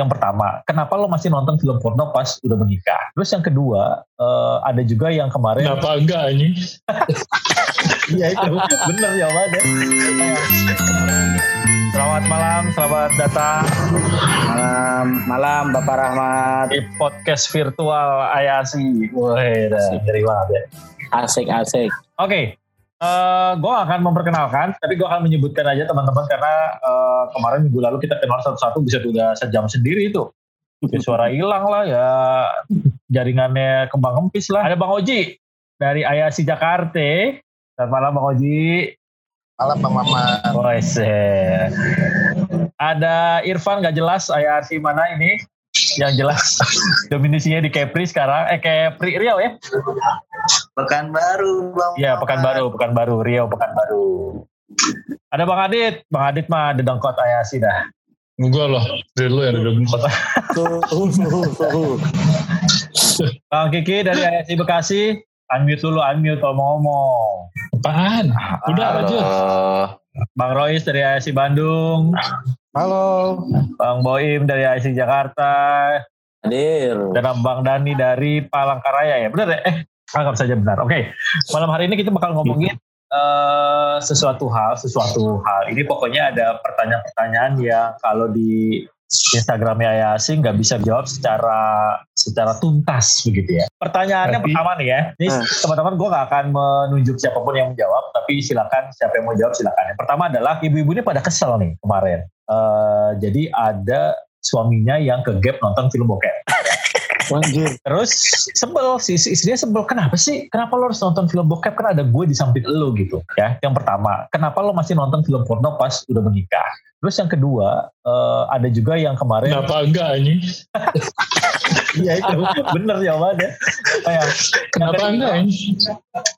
yang pertama, kenapa lo masih nonton film porno pas udah menikah? Terus yang kedua, uh, ada juga yang kemarin. Kenapa enggak ini? Iya itu bener jawabannya. Selamat malam, selamat datang. Malam, malam Bapak Rahmat. Di podcast virtual Ayasi. Wah, dari banget ya. Asik, asik. Oke, okay. Uh, gue akan memperkenalkan, tapi gue akan menyebutkan aja teman-teman karena uh, kemarin minggu lalu kita kenal satu-satu bisa udah sejam sendiri itu. Ya, suara hilang lah ya, jaringannya kembang kempis lah. Ada Bang Oji dari Ayasi Jakarta. Selamat malam Bang Oji. Malam Bang Maman. Oh, Ada Irfan gak jelas Ayasi mana ini? Yang jelas dominasinya di Kepri sekarang eh Kepri Riau ya Pekanbaru Bang Iya Pekanbaru Pekanbaru Riau Pekanbaru ada Bang Adit Bang Adit mah ada dengkot ayasi dah Enggak lah, dari lu yang ada dengkot. Bang Kiki dari Ayasi Bekasi, unmute dulu, unmute kalau mau ngomong. Apaan? Udah lanjut. Bang Royce dari Ayasi Bandung. Halo. Bang Boim dari Ayasi Jakarta. Hadir. Dan Bang Dani dari Palangkaraya ya. Benar ya? Eh, anggap saja benar. Oke. Malam hari ini kita bakal ngomongin uh, sesuatu hal, sesuatu hal. Ini pokoknya ada pertanyaan-pertanyaan yang kalau di Instagramnya Ayasi nggak bisa jawab secara secara tuntas begitu ya. Pertanyaannya Tapi, pertama nih ya. Ini teman-teman gue nggak akan menunjuk siapa pun yang menjawab, tapi silakan siapa yang mau jawab silakan. Yang pertama adalah ibu-ibu ini pada kesel nih kemarin. Uh, jadi ada suaminya yang ke gap nonton film bokep. Anjir. Terus sebel si si istrinya sebel kenapa sih? Kenapa lo harus nonton film bokep? Kan ada gue di samping lo gitu ya. Yang pertama kenapa lo masih nonton film porno pas udah menikah? Terus yang kedua uh, ada juga yang kemarin Kenapa enggak ini? iya itu. Bener jawabannya. Kayak Kenapa enggak ini?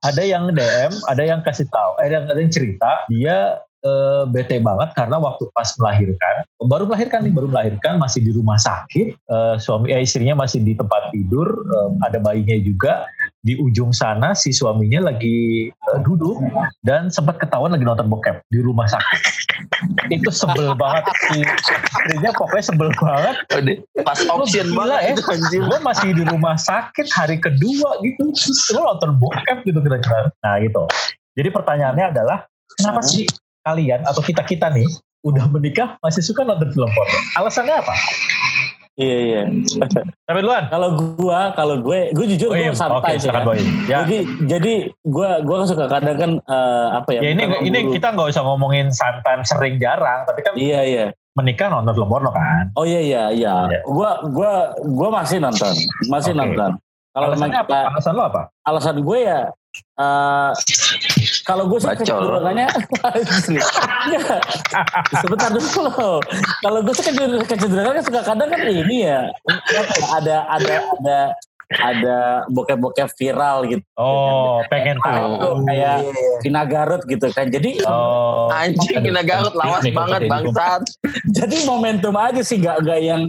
ada yang DM ada yang kasih tahu eh, ada yang, ada yang cerita dia uh, bete banget karena waktu pas melahirkan baru melahirkan nih baru melahirkan masih di rumah sakit uh, suami eh, istrinya masih di tempat tidur uh, ada bayinya juga. Di ujung sana si suaminya lagi uh, duduk dan sempat ketahuan lagi nonton bokep di rumah sakit. Itu sebel banget. Si istrinya pokoknya sebel banget. Pas option banget ya. anjir. gue masih di rumah sakit hari kedua gitu. Terus lo nonton bokep gitu kira-kira. Nah gitu. Jadi pertanyaannya adalah kenapa sih kalian atau kita kita nih udah menikah masih suka nonton film porno alasannya apa Iya, iya. tapi duluan Kalau gua, kalau gue, gue jujur Boim. gue santai Oke, sih. kan. Boim. Ya. Jadi, jadi gue, gue kan suka kadang kan eh, apa ya? ya ini ini memburu. kita nggak usah ngomongin santan sering jarang tapi kan Iya, iya. menikah nonton film porno kan Oh iya, iya, iya. Iya. Gua, gua, gua masih nonton, masih Oke. nonton. Kalau alasannya apa alasan lo apa alasan gue ya eh kalau gue sih kecenderungannya sebentar dulu. Kalau gue sih kecenderungan kecenderungannya suka kadang kan ini ya. Ada ada ada ada bokep-bokep viral gitu. Oh pengen Tahu, kayak Vina Garut gitu kan. Jadi oh. Anjing kena garut lawas Nih, banget bangsat. jadi momentum aja sih nggak nggak yang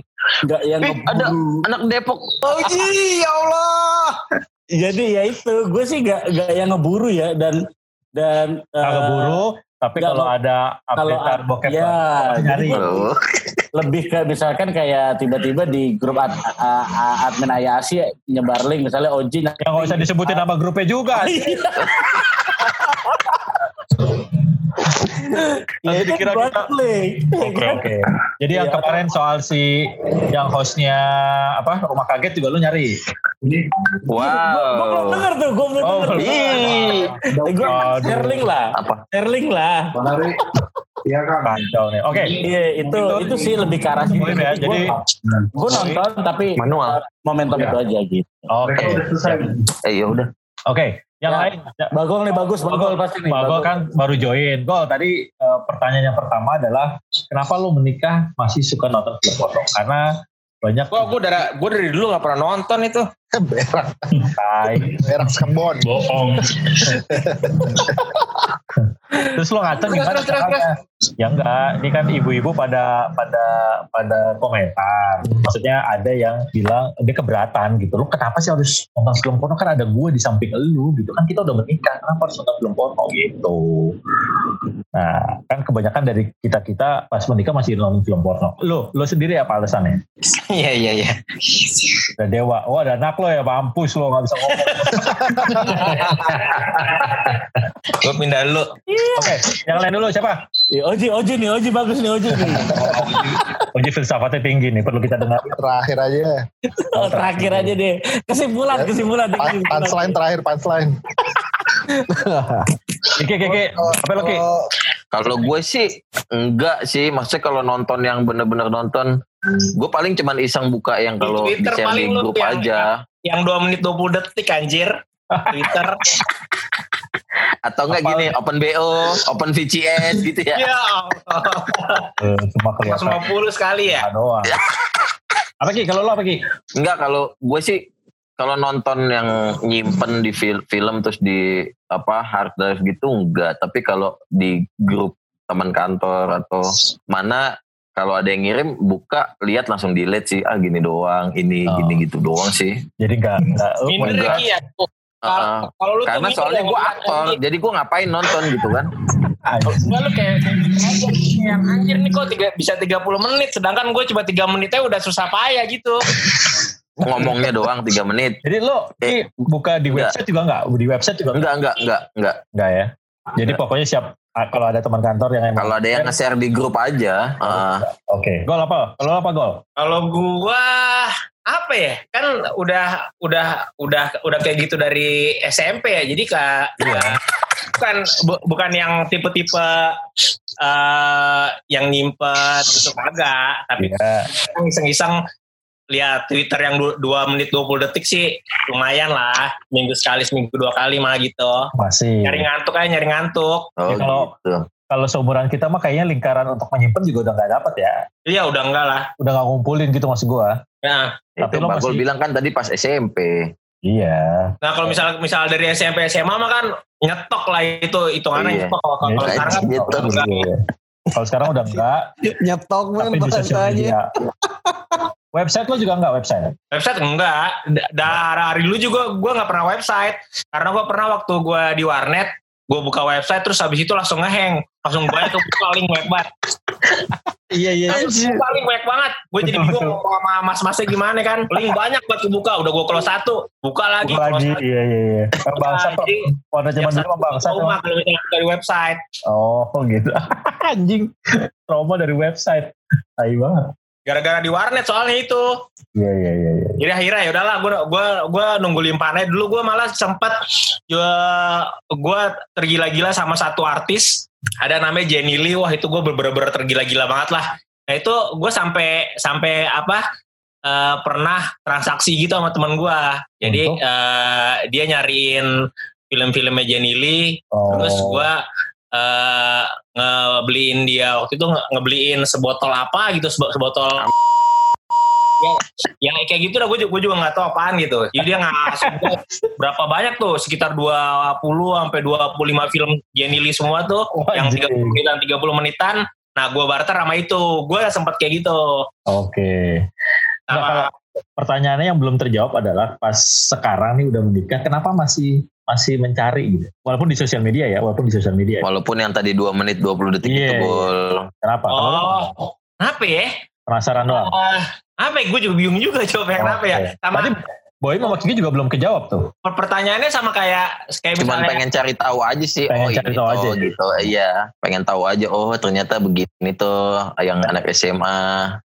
nggak yang Eh, ada anak Depok. Oh ya Allah. jadi ya itu gue sih nggak nggak yang ngeburu ya. Dan dan Nggak eh, keburu tapi nggak kalau ada kalau update ad- bokep ya, nyari. lebih ke misalkan kayak tiba-tiba di grup ad, a- admin Ayasi nyebar link misalnya Oji yang nggak usah disebutin nama grupnya juga Nanti itu dikira kita- Oke oke. Jadi yang Iya. kemarin soal si yang hostnya apa rumah kaget juga lu nyari. gue belum Wow. denger tuh gue belum Oh, denger. Ih. gue share link lah Apa? share link lah Iya kan. Kacau nih. Oke. iya itu itu sih lebih ke arah situ ya. Jadi gue nonton tapi Manual. momentum Iya. itu aja gitu oke. Siap. Eh ya udah. Oke. Yang Ya. lain. Ya, Bagol nih bagus Bagol pasti nih Bagol kan baru join. Gol tadi eh, pertanyaan yang pertama adalah kenapa lu menikah masih suka nonton film porno? Karena banyak Gua gue dari gue dari dulu nggak pernah nonton itu. berak, Tai. berak sekebon. Bohong. Terus lo ngaca Terus, gimana terus, terus, caranya? Ya enggak, ini kan ibu-ibu pada pada pada komentar. Maksudnya ada yang bilang dia keberatan gitu. Lo kenapa sih harus nonton film porno? Kan ada gue di samping lu gitu. Kan kita udah menikah, kenapa harus nonton film porno gitu. Nah, kan kebanyakan dari kita-kita pas menikah masih nonton film porno. Lo, lo sendiri apa alasannya? Iya iya iya. Udah dewa. Oh ada anak lo ya, mampus lo gak bisa ngomong. Gue pindah dulu. Oke, yang lain dulu siapa? Ya, Oji, Oji nih, Oji bagus nih, Oji nih. Uji filsafatnya tinggi nih, perlu kita dengar. Terakhir aja. Oh, terakhir aja deh. Kesimpulan, kesimpulan. Pan- kesimpulan. Punchline terakhir, punchline. Oke, oke, oke. Apa lo, Ki? Kalau- gue sih enggak sih. Maksudnya kalau nonton yang bener-bener nonton, gue paling cuman iseng buka yang Di kalau di lu grup yang- aja. Yang 2 menit 20 detik anjir. Twitter. Atau enggak gini, open BO, open VCS gitu ya. Eh, cuma kelihatan 150 sekali ya. doang. Apa Ki? Kalau lo apa Ki? Enggak kalau gue sih kalau nonton yang nyimpen di fil- film terus di apa hard drive gitu enggak. Tapi kalau di grup teman kantor atau mana kalau ada yang ngirim buka lihat langsung delete sih ah gini doang ini Oh. gini gitu doang sih Jadi enggak, enggak. lo Minder enggak. ya Heeh. Kalau kalau lu karena soalnya ya, gue aktor jadi gue ngapain nonton gitu kan Enggak lu kayak yang anjir nih kok tiga, bisa 30 menit sedangkan gue cuma 3 menitnya udah susah payah gitu. ngomongnya doang tiga menit Jadi lo Ki, buka di Enggak. website juga enggak? Di website juga enggak, enggak enggak enggak enggak enggak ya? Jadi pokoknya siap ah, kalau ada teman kantor yang emang kalau ada yang nge-share di grup aja ah, Oke. Gol apa? Kalau lo apa gol? Kalau gua apa ya? Kan udah udah udah udah kayak gitu dari SMP ya. Jadi kak bukan bu- bukan yang tipe-tipe eh yang nyimpet itu kagak, tapi Iya. iseng-iseng lihat Twitter yang 2 menit 20 detik sih lumayan lah. Minggu sekali, seminggu dua kali mah gitu. Masih. Nyari ngantuk aja nyari ngantuk. oh Ya, kalau- gitu Kalau seumuran kita mah kayaknya lingkaran untuk menyimpan juga udah nggak dapet ya. Iya udah enggak lah. Udah nggak ngumpulin gitu maksud gua. Nah, itu Tapi lo Pak Gol masih- bilang kan tadi pas SMP Iya. nah kalau misal misal dari SMP SMA mah kan nyetok lah itu hitungannya Iya. nyetok. Kalau kalau Iya, sekarang kan nyetok. Iya. Kalau sekarang udah enggak, Nyetok men tapi di sosial bahasanya. Website lo juga enggak website? Website enggak. Da- Dari dulu juga gue nggak pernah website. Karena gue pernah waktu gue di warnet, gue buka website terus habis itu langsung ngeheng. Langsung banyak ke paling banyak banget. Iya iya. Langsung paling banyak banget. Gue jadi bingung mau sama mas-masnya gimana kan. Paling banyak buat kebuka. Udah gue close satu. Buka lagi. Buka lagi, iya iya iya. Kalau Bangsa kok, Jadi, pada zaman dulu bangsa misalnya dari website. Oh gitu. Anjing. Trauma dari website. Tai banget. Gara-gara di warnet soalnya itu. Iya iya iya. iya. Jadi akhirnya ya udahlah gue gua gua nunggu limpahannya dulu gue malah sempat gue tergila-gila sama satu artis ada namanya Jenny Lee wah itu gue bener-bener tergila-gila banget lah nah itu gue sampai sampai apa eh, pernah transaksi gitu sama teman gue jadi eh, dia nyariin film-filmnya Jenny Lee Oh. terus gue eh ngebeliin dia waktu itu nge- ngebeliin sebotol apa gitu sebo- sebotol ya, yang kayak gitu dah gue juga, gue juga nggak tahu apaan gitu jadi dia ngasih berapa banyak tuh sekitar 20 sampai 25 film Jenny Lee semua tuh Wah, yang anjing. 30 menitan 30 menitan nah gue barter sama itu gue sempet kayak gitu Oke. Nah, sama kalau pertanyaannya yang belum terjawab adalah pas sekarang nih udah menikah, kenapa masih masih mencari gitu? Walaupun di sosial media ya, walaupun di sosial media. walaupun yang tadi 2 menit 20 detik Iya, itu iya. gol Kenapa? Oh apa ya penasaran doang. Ah, apa ya gue juga bingung juga jawab yang apa ya Oke. sama Berarti Boy sama Kiki juga belum kejawab tuh. pertanyaannya sama kayak kayak cuman misalnya pengen cari tahu aja sih Pengen oh cari ini tahu aja. gitu iya pengen tahu aja oh ternyata begini tuh yang anak SMA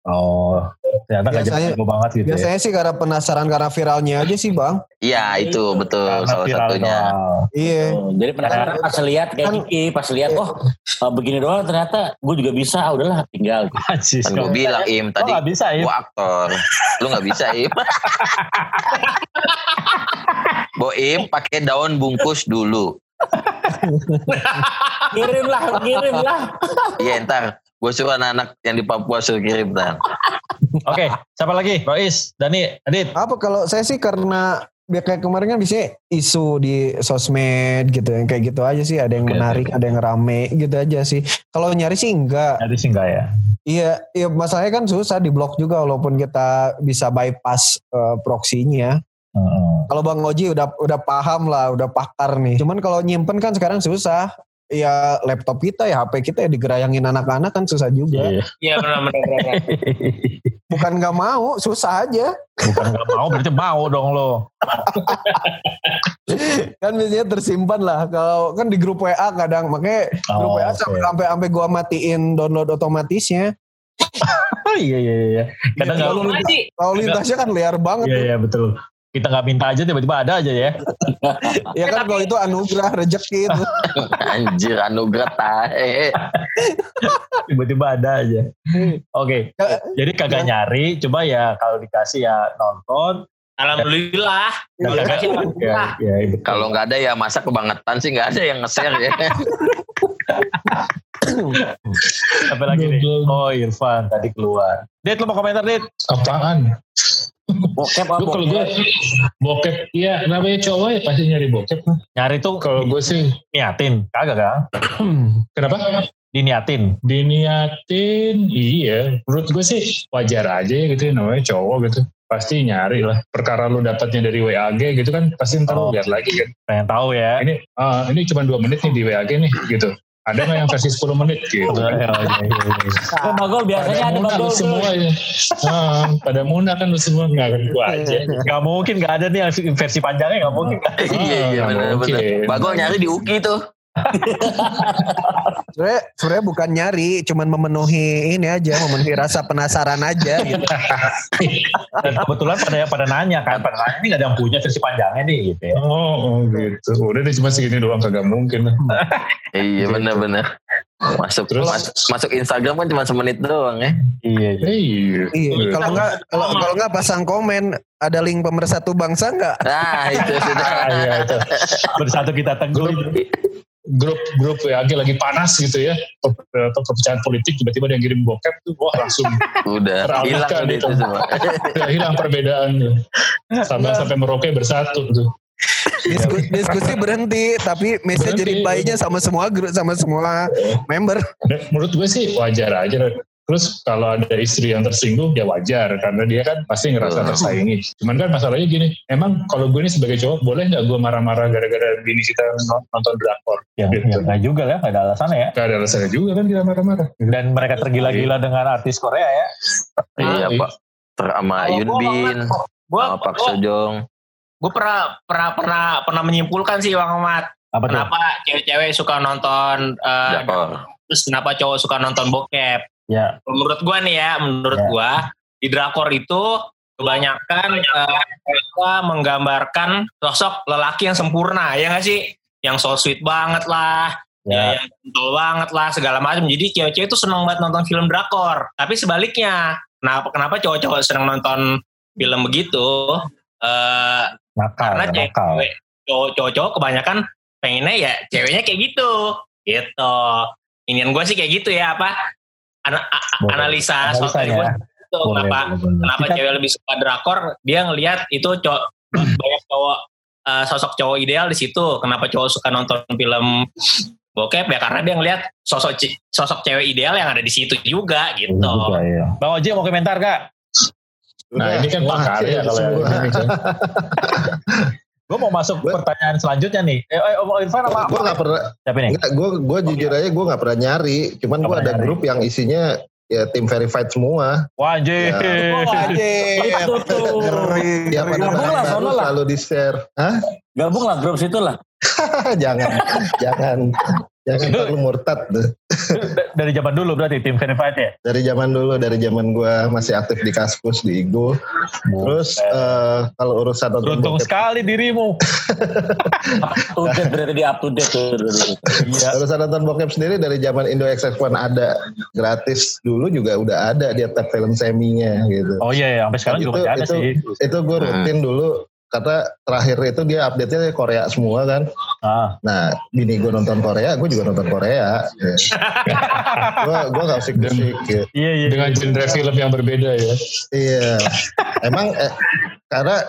Oh, ternyata gak Biasanya- jago banget gitu ya. Biasanya sih karena penasaran karena viralnya aja sih bang. iya itu betul Karena salah viral satunya doang. Iya. Oh, Jadi penasaran pas lihat kayak Kan- Kiki, pas lihat oh eh, begini doang ternyata gue juga bisa, ah, udahlah tinggal. Kan gue bilang im tadi gak bisa ya? gue aktor lu nggak bisa im Boim pakai daun bungkus dulu Kirim lah, kirim lah. Iya ntar Gue suruh anak-anak yang di Papua suruh kirim dan. Oke, siapa lagi? Rois, Dani, Adit. Apa kalau saya sih karena biar kayak kemarin kan bisa isu di sosmed gitu yang kayak gitu aja sih ada yang menarik ada yang rame gitu aja sih kalau nyari sih enggak Tadi sih enggak ya. iya iya masalahnya kan susah di blok juga walaupun kita bisa bypass eh, proxy-nya Heeh. kalau Bang Oji udah udah paham lah udah pakar nih cuman kalau nyimpen kan sekarang susah ya laptop kita ya HP kita ya digerayangin anak-anak kan susah juga Iya. Iya benar benar. benar. bukan nggak mau susah aja Bukan nggak mau, berarti mau dong lo. kan biasanya tersimpan lah kalau kan di grup WA kadang makanya grup Oh, WA oke. sampai sampai gua matiin download otomatisnya Oh, iya iya iya. Kadang nggak Lalu Gimana sih? lalu lintasnya kan liar banget Iya iya betul. Kita nggak minta aja tiba-tiba ada aja ya. ya kan kalau itu anugerah rezeki itu Anjir anugerah tahe. Tiba-tiba ada aja. Oke. Ya, Jadi kagak nyari, coba ya kalau dikasih ya nonton. Alhamdulillah. Kalau Ya, dikasih ya, alhamdulillah. ya, betul. Kalau nggak ada ya masa kebangetan sih nggak ada yang nge-share ya. Apa lagi nih? Oh Irfan tadi keluar. Dit lo mau komentar Dit? Apaan? Bokep apa? Kalau gue bokep, iya namanya cowok ya pasti nyari bokep. Nyari tuh Kalau gue sih, niatin, kagak kan? kenapa? Diniatin. Diniatin, iya. Menurut gue sih wajar aja ya gitu, namanya cowok gitu. Pasti nyari lah. Perkara lu dapatnya dari WAG gitu kan, pasti ntar Oh. lu lihat lagi kan. Pengen tahu ya. Ini, ah, ini cuma dua menit nih di WAG nih gitu. Ada nggak yang versi 10 menit gitu Oh, kan? iya, iya, iya. Oh, bagol biasanya ada Pada bagol. muna semua ya. Ah, pada muna kan lu semua nggak akan gua aja. Gak mungkin gak ada nih yang versi panjangnya gak mungkin. iya iya nggak benar benar. Bagol nyari di Uki tuh. Sebenarnya sebenarnya bukan nyari cuman memenuhi ini aja memenuhi rasa penasaran aja gitu Dan kebetulan pada pada nanya kan, pada nanya ini gak ada yang punya versi panjangnya nih gitu ya. Oh, oh gitu. Udah deh cuma segini doang kagak mungkin. Iya benar benar. Masuk Terus? mas- masuk Instagram kan cuma semenit doang ya. Iya. iya. Iya. iya kalau nggak kalau kalau nggak pasang komen ada link pemersatu bangsa nggak Nah itu sudah. Ah, iya itu. Bersatu kita teguh. Grup grup WAG lagi panas gitu ya. Pe- Perpecahan politik tiba-tiba ada yang kirim bokep tuh wah langsung Udah hilang udah itu. semua. udah hilang perbedaan tuh. Sampai sampai Merauke bersatu tuh. Disku- diskusi berhenti tapi message Berhenti. reply-nya sama semua grup sama semua member Dan menurut gue sih wajar aja. Terus kalau ada istri yang tersinggung ya wajar karena dia kan pasti ngerasa tersaingi. Cuman kan masalahnya gini, emang kalau gue ini sebagai cowok boleh nggak gue marah-marah gara-gara bini kita nonton drakor? Ya, Gitu. ya gak juga lah, gak ada alasannya ya. Gak ada alasannya juga kan kita marah-marah. Dan mereka tergila-gila dengan artis Korea ya. Iya Ah, pak. Ter sama Kalau Yun Bin, Gue sama Pak Sojong. gue pernah pernah pernah pernah menyimpulkan sih Bang Ahmad. Apa? Kenapa cewek-cewek suka nonton Drakor. terus kenapa cowok suka nonton bokep? Ya, Menurut gua nih ya, menurut Ya. gua di drakor itu kebanyakan eh, mereka menggambarkan sosok lelaki yang sempurna ya nggak sih? Yang so sweet banget lah, ya. ya, yang gentle banget lah segala macam. Jadi cewek-cewek itu seneng banget nonton film drakor. Tapi sebaliknya, kenapa kenapa cowok-cowok seneng nonton film begitu? Eh Nakal, karena cewek cowok- cowok-cowok kebanyakan pengennya ya ceweknya kayak gitu gitu inian gue sih kayak gitu ya apa ana- a- a- Boleh. analisa soal ya. gue gitu Boleh, kenapa boleh, boleh. kenapa Kita- cewek lebih suka drakor dia ngelihat itu cowok banyak cowok eh, sosok cowok ideal di situ kenapa cowok suka nonton film bokep ya karena dia ngelihat sosok sosok cewek ideal yang ada di situ juga gitu Iya juga, iya. Bang Oji mau komentar kak? Nah ini kan pakar ya kalau yang ini kan. Gue mau masuk Gua- pertanyaan selanjutnya nih. Eh, eh Om Irfan apa? gue gak pernah Siapa nih? Enggak, gue gue jujur aja gue nggak pernah nyari. Cuman Nggak gue ada nyari. grup yang isinya ya tim verified semua. Wah anjir. Oh, anjir. Itu tuh. Ngeri, pada Gabung lah, sono lah. selalu di share. Hah? Gabung lah grup situ lah. jangan, jangan, jangan terlalu murtad. Dari zaman dulu berarti tim verified ya? Dari zaman dulu, dari zaman gue masih aktif di Kaskus di Igo. Terus eh, kalau urusan nonton Beruntung bokep, sekali dirimu. Up to date berarti di up to date tuh. Iya. urusan nonton bokep sendiri dari zaman Indo XX1 ada gratis dulu juga udah ada dia tab film seminya gitu. Oh iya, iya. sampai sekarang juga Itu- masih ada itu- sih. itu gue rutin dulu karena terakhir itu dia update-nya Korea semua kan Ah, Nah, bini gue nonton Korea, gue juga nonton Korea. gue gue gak usik-usik gitu. iya iya. Dengan genre film yang berbeda ya. Iya. Emang eh, karena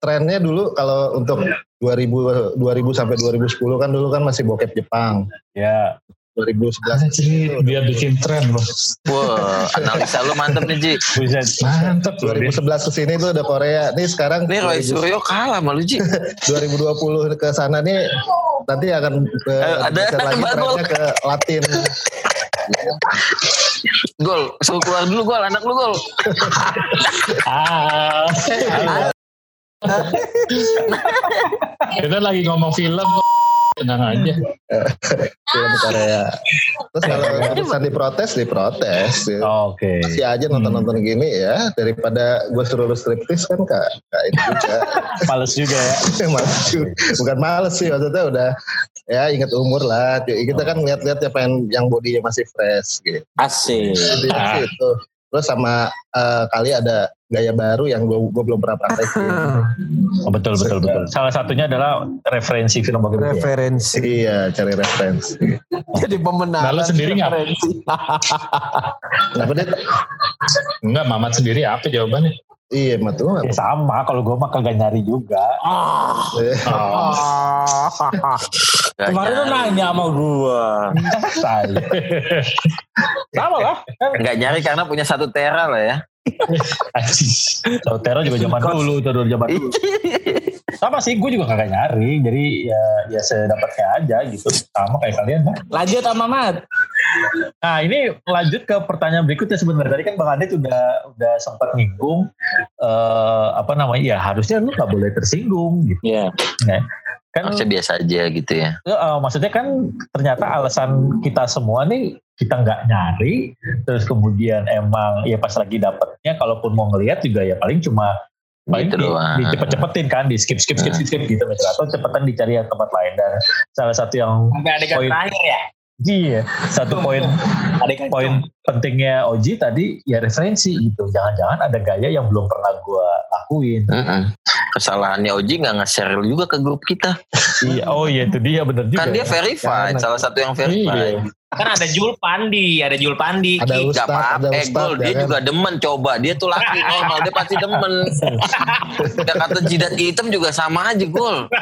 trennya dulu kalau untuk 2000 2000 sampai 2010 kan dulu kan masih bokep Jepang. Ya. 2011 Anjir, dia bikin tren loh. Wah, analisa lu mantep nih Ji. Loh dia. 2011 ke sini tuh ada Korea. Nih sekarang Ini Roy 2000 Suryo kalah sama lu Ji. 2020 ke sana nih nanti akan ke, Eh, ada geser lagi trennya ke Latin. Gol, suruh keluar dulu gol, anak lu gol. Ah. Kita lagi ngomong film kok. Tenang aja. film Korea. Terus kalau urusan diprotes, diprotes. Ya. Oke. Masih aja nonton-nonton gini ya daripada gue suruh lu striptis kan kak, kak itu juga Males juga ya. males juga. bukan males sih maksudnya udah ya ingat umur lah kita kan lihat-lihat ya pengen yang bodinya masih fresh gitu Asik. Sih itu terus sama eh, kali ada gaya baru yang gue belum pernah praktekin Oh, betul betul betul. Salah satunya adalah referensi film bagus. Referensi. iya cari referensi Jadi pemenang. Nah, lu sendiri nggak? kenapa dia Enggak, Mamat sendiri apa jawabannya? Iya mah tuh Ya sama, kalau gue mah kagak nyari juga. Ah, Oh, Gak kemarin tuh nanya sama gua. Tai. sama lah. nggak nyari karena punya satu tera lah ya. Tahu Tero juga zaman dulu, itu dulu zaman dulu. Sama sih, gue juga kagak nyari. Jadi ya ya sedapatnya aja gitu. Sama kayak kalian. Bang. Lanjut sama Mat. Nah ini lanjut ke pertanyaan berikutnya sebenarnya. Tadi kan Bang Adit udah udah sempat nyinggung eh apa namanya ya harusnya lu nggak boleh tersinggung gitu. Iya. Nah, kan Harusnya biasa aja gitu ya. eh, maksudnya kan ternyata alasan kita semua nih kita nggak nyari terus kemudian emang ya pas lagi dapetnya kalaupun mau ngelihat juga ya paling cuma paling Gitu di, doang. dicepet-cepetin kan di skip skip skip skip, skip gitu misalnya atau cepetan dicari yang tempat lain dan salah satu yang Sampai adegan Poin. terakhir ya. Iya satu poin poin pentingnya Oji tadi ya referensi gitu jangan-jangan ada gaya yang belum pernah gue lakuin Mm-mm. Kesalahannya Oji nggak nge-share juga ke grup kita. iya oh iya itu dia bener juga Kan dia ya. verified, Jangan. salah satu yang verified. Iya. Kan ada Jul Pandi, ada Jul Pandi. ada Ki. Gak ustad apa-apa, ada eh Gol, dia ya kan? juga demen coba. Dia tuh laki normal, dia pasti demen. Ya kata jidat hitam juga sama aja Gol.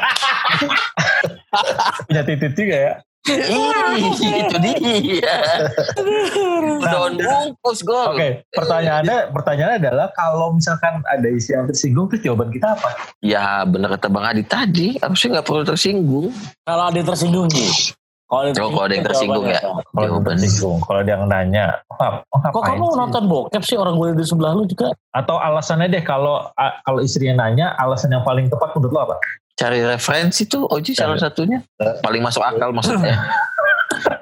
punya titik juga ya itu dia. Daun bungkus Gol. Oke, pertanyaannya pertanyaannya adalah kalau misalkan ada isi yang tersinggung terus jawaban kita apa? Ya bener kata Bang Adi tadi, harusnya nggak perlu tersinggung. Kalau ada yang tersinggung Ji. Kalau ada, Oh, kalau ada yang tersinggung ya. Kalau yang Jawabannya. tersinggung, kalau ada yang nanya, oh, oh, Kok kamu sih? nonton bokep sih orang gue di sebelah lu juga? Atau alasannya deh kalau kalau istrinya nanya, alasan yang paling tepat menurut lo apa? Cari referensi tuh Oji salah satunya. Paling masuk akal maksudnya.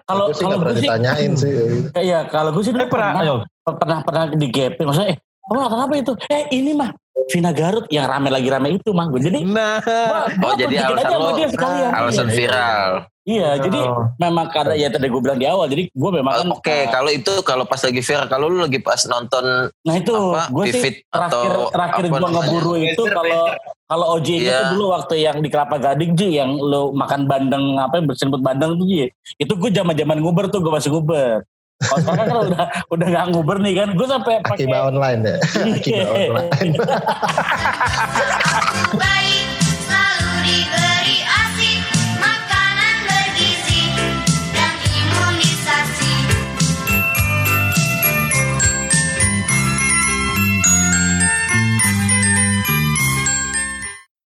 Kalau Gue sih kalau gue sih, ditanyain sih iya kalau gue sih dulu Eh, pernah, pernah, ayo. pernah pernah di gapin maksudnya eh kamu nonton apa itu? Eh ini mah Vina Garut yang rame lagi rame itu mah gue jadi Nah, gua- Oh, gua jadi tunjukin alasan lo- sekalian. Alasan Iya. viral. Iya, jadi Oh. memang karena ya tadi gue bilang di awal, jadi gue memang kan. Oke, kalau itu kalau pas lagi viral, kalau lu lagi pas nonton Nah itu, apa, gue sih terakhir atau terakhir gue ngeburu itu kalau kalau OJ itu Iya. dulu waktu yang di Kelapa Gading Ji, yang lo makan bandeng apa bersenput bandeng tuh Ji, itu gue zaman zaman nguber tuh gue masih nguber. Kalau sekarang kan udah udah nggak nguber nih kan, gue sampai pakai. Online ya? deh. Akibat online.